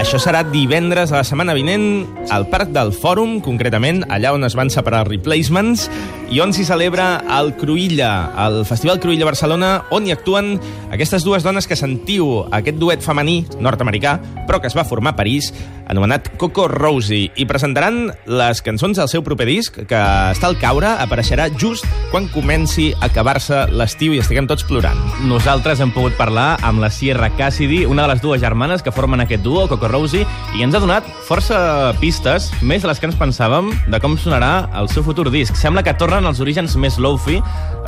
Això serà divendres a la setmana vinent al Parc del Fòrum, concretament allà on es van separar replacements i on s'hi celebra el Cruïlla, el Festival Cruïlla Barcelona, on hi actuen aquestes dues dones que sentiu aquest duet femení nord-americà, però que es va formar a París, anomenat Coco Rosie, i presentaran les cançons del seu proper disc, que està al caure, apareixerà just quan comenci a acabar-se l'estiu i estiguem tots plorant. Nosaltres hem pogut parlar amb la Sierra Cassidy, una de les dues germanes que formen aquest duo, Coco Rosie, i ens ha donat força pistes, més de les que ens pensàvem, de com sonarà el seu futur disc. Sembla que tornen els orígens més low-fi,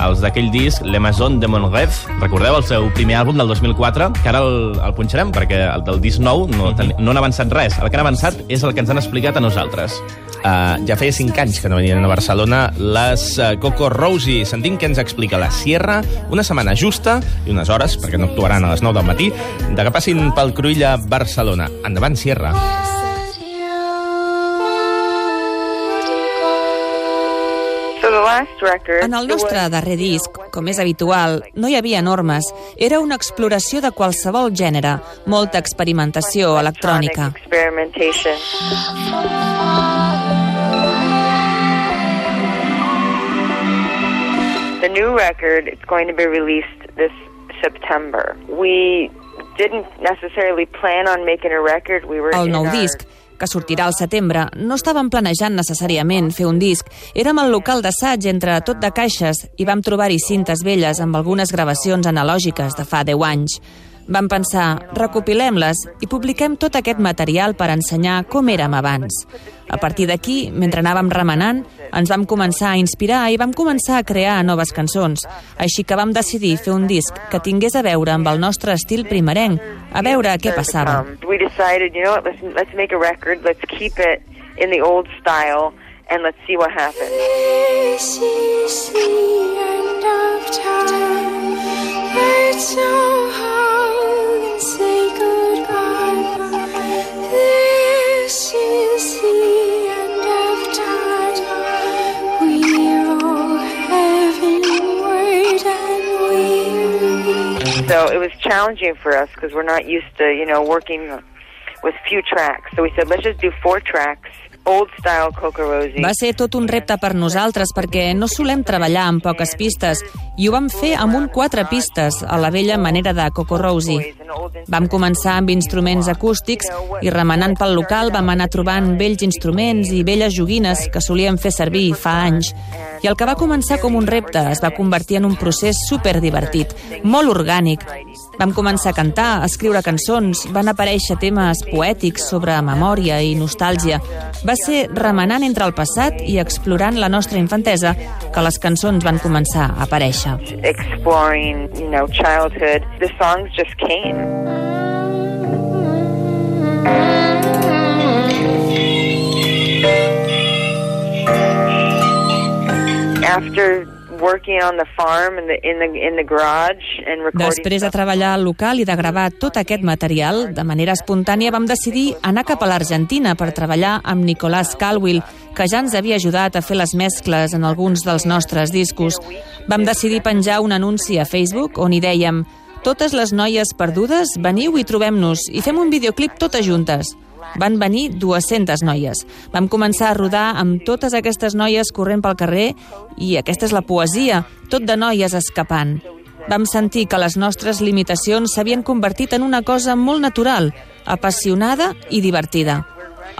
els d'aquell disc Le Maison de Montref. Recordeu el seu primer àlbum del 2004, que ara el, el punxarem, perquè el del disc nou no, ten, no han avançat res. El que han avançat és el que ens han explicat a nosaltres. Uh, ja feia 5 anys que no venien a Barcelona les uh, Coco Rosie. Sentim què ens explica la Sierra una setmana justa i unes hores, perquè no actuaran a les 9 del matí, de que passin pel Cruïlla Barcelona. Endavant, Sierra. En el nostre darrer disc, com és habitual, no hi havia normes. Era una exploració de qualsevol gènere, molta experimentació electrònica. The new record is going to be released this September. We didn't necessarily plan on making a record. We were El nou our- disc, que sortirà al setembre, no estàvem planejant necessàriament fer un disc. Érem al local d'assaig entre tot de caixes i vam trobar-hi cintes velles amb algunes gravacions analògiques de fa 10 anys. Vam pensar, recopilem-les i publiquem tot aquest material per ensenyar com érem abans. A partir d'aquí, mentre anàvem remenant, ens vam començar a inspirar i vam començar a crear noves cançons. Així que vam decidir fer un disc que tingués a veure amb el nostre estil primerenc, a veure què passava. Um, we decided, you know what, let's, let's make a record, let's keep it in the old style, and let's see what happens. This is the So it was challenging for us because we're not used to, you know, working with few tracks. So we said, let's just do four tracks, old style Coco Rosie. Va ser tot un repte per nosaltres perquè no solem treballar amb poques pistes i ho vam fer amb un quatre pistes, a la vella manera de Coco Rosie. Vam començar amb instruments acústics i remenant pel local vam anar trobant vells instruments i velles joguines que solíem fer servir fa anys. I el que va començar com un repte es va convertir en un procés superdivertit, molt orgànic. Vam començar a cantar, a escriure cançons, van aparèixer temes poètics sobre memòria i nostàlgia. Va ser remenant entre el passat i explorant la nostra infantesa que les cançons van començar a aparèixer. exploring, you know, childhood. The songs just came. Working on the farm in the in the in the garage and recording Després de treballar al local i de gravar tot aquest material, de manera espontània vam decidir anar cap a l'Argentina per treballar amb Nicolás Calwill, que ja ens havia ajudat a fer les mescles en alguns dels nostres discos. Vam decidir penjar un anunci a Facebook on hi dèiem Totes les noies perdudes, veniu i trobem-nos i fem un videoclip totes juntes. Van venir 200 noies. Vam començar a rodar amb totes aquestes noies corrent pel carrer i aquesta és la poesia, tot de noies escapant. Vam sentir que les nostres limitacions s'havien convertit en una cosa molt natural, apassionada i divertida.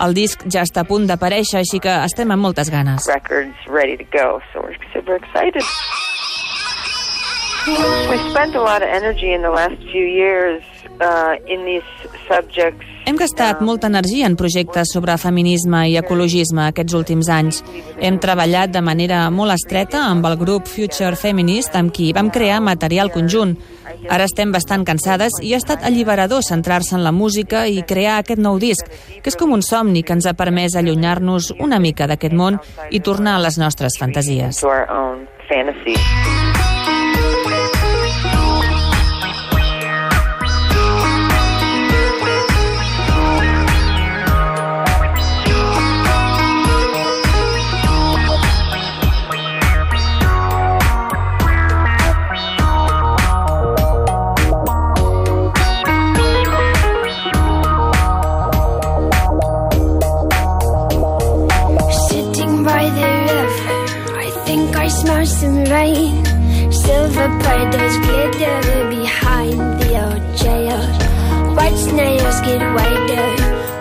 El disc ja està a punt d'aparèixer, així que estem amb moltes ganes. We spent a lot of energy in the last few years uh, in these subjects. Hem gastat molta energia en projectes sobre feminisme i ecologisme aquests últims anys. Hem treballat de manera molt estreta amb el grup Future Feminist, amb qui vam crear material conjunt. Ara estem bastant cansades i ha estat alliberador centrar-se en la música i crear aquest nou disc, que és com un somni que ens ha permès allunyar-nos una mica d'aquest món i tornar a les nostres fantasies. Fantasies. and rain. Silver predators glitter behind the old jail. White snails get wider,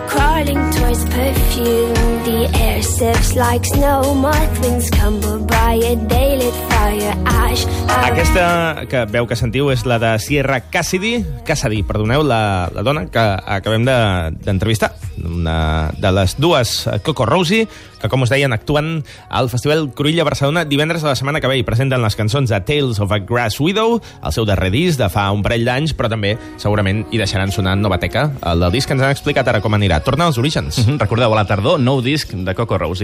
crawling towards perfume. The air sips like snow, moth wings tumble by a daylit fire ash. Aquesta que veu que sentiu és la de Sierra Cassidy, Cassidy, perdoneu, la, la dona que acabem de- d'entrevistar. De, una de les dues, eh, Coco Rosie, que, com us deien, actuen al Festival Cruïlla Barcelona divendres de la setmana que ve i presenten les cançons de Tales of a Grass Widow, el seu darrer disc de fa un parell d'anys, però també segurament hi deixaran sonar Novateca, el del disc que ens han explicat ara com anirà. Torna als orígens. Recordeu, a la tardor, nou disc de Coco Rose.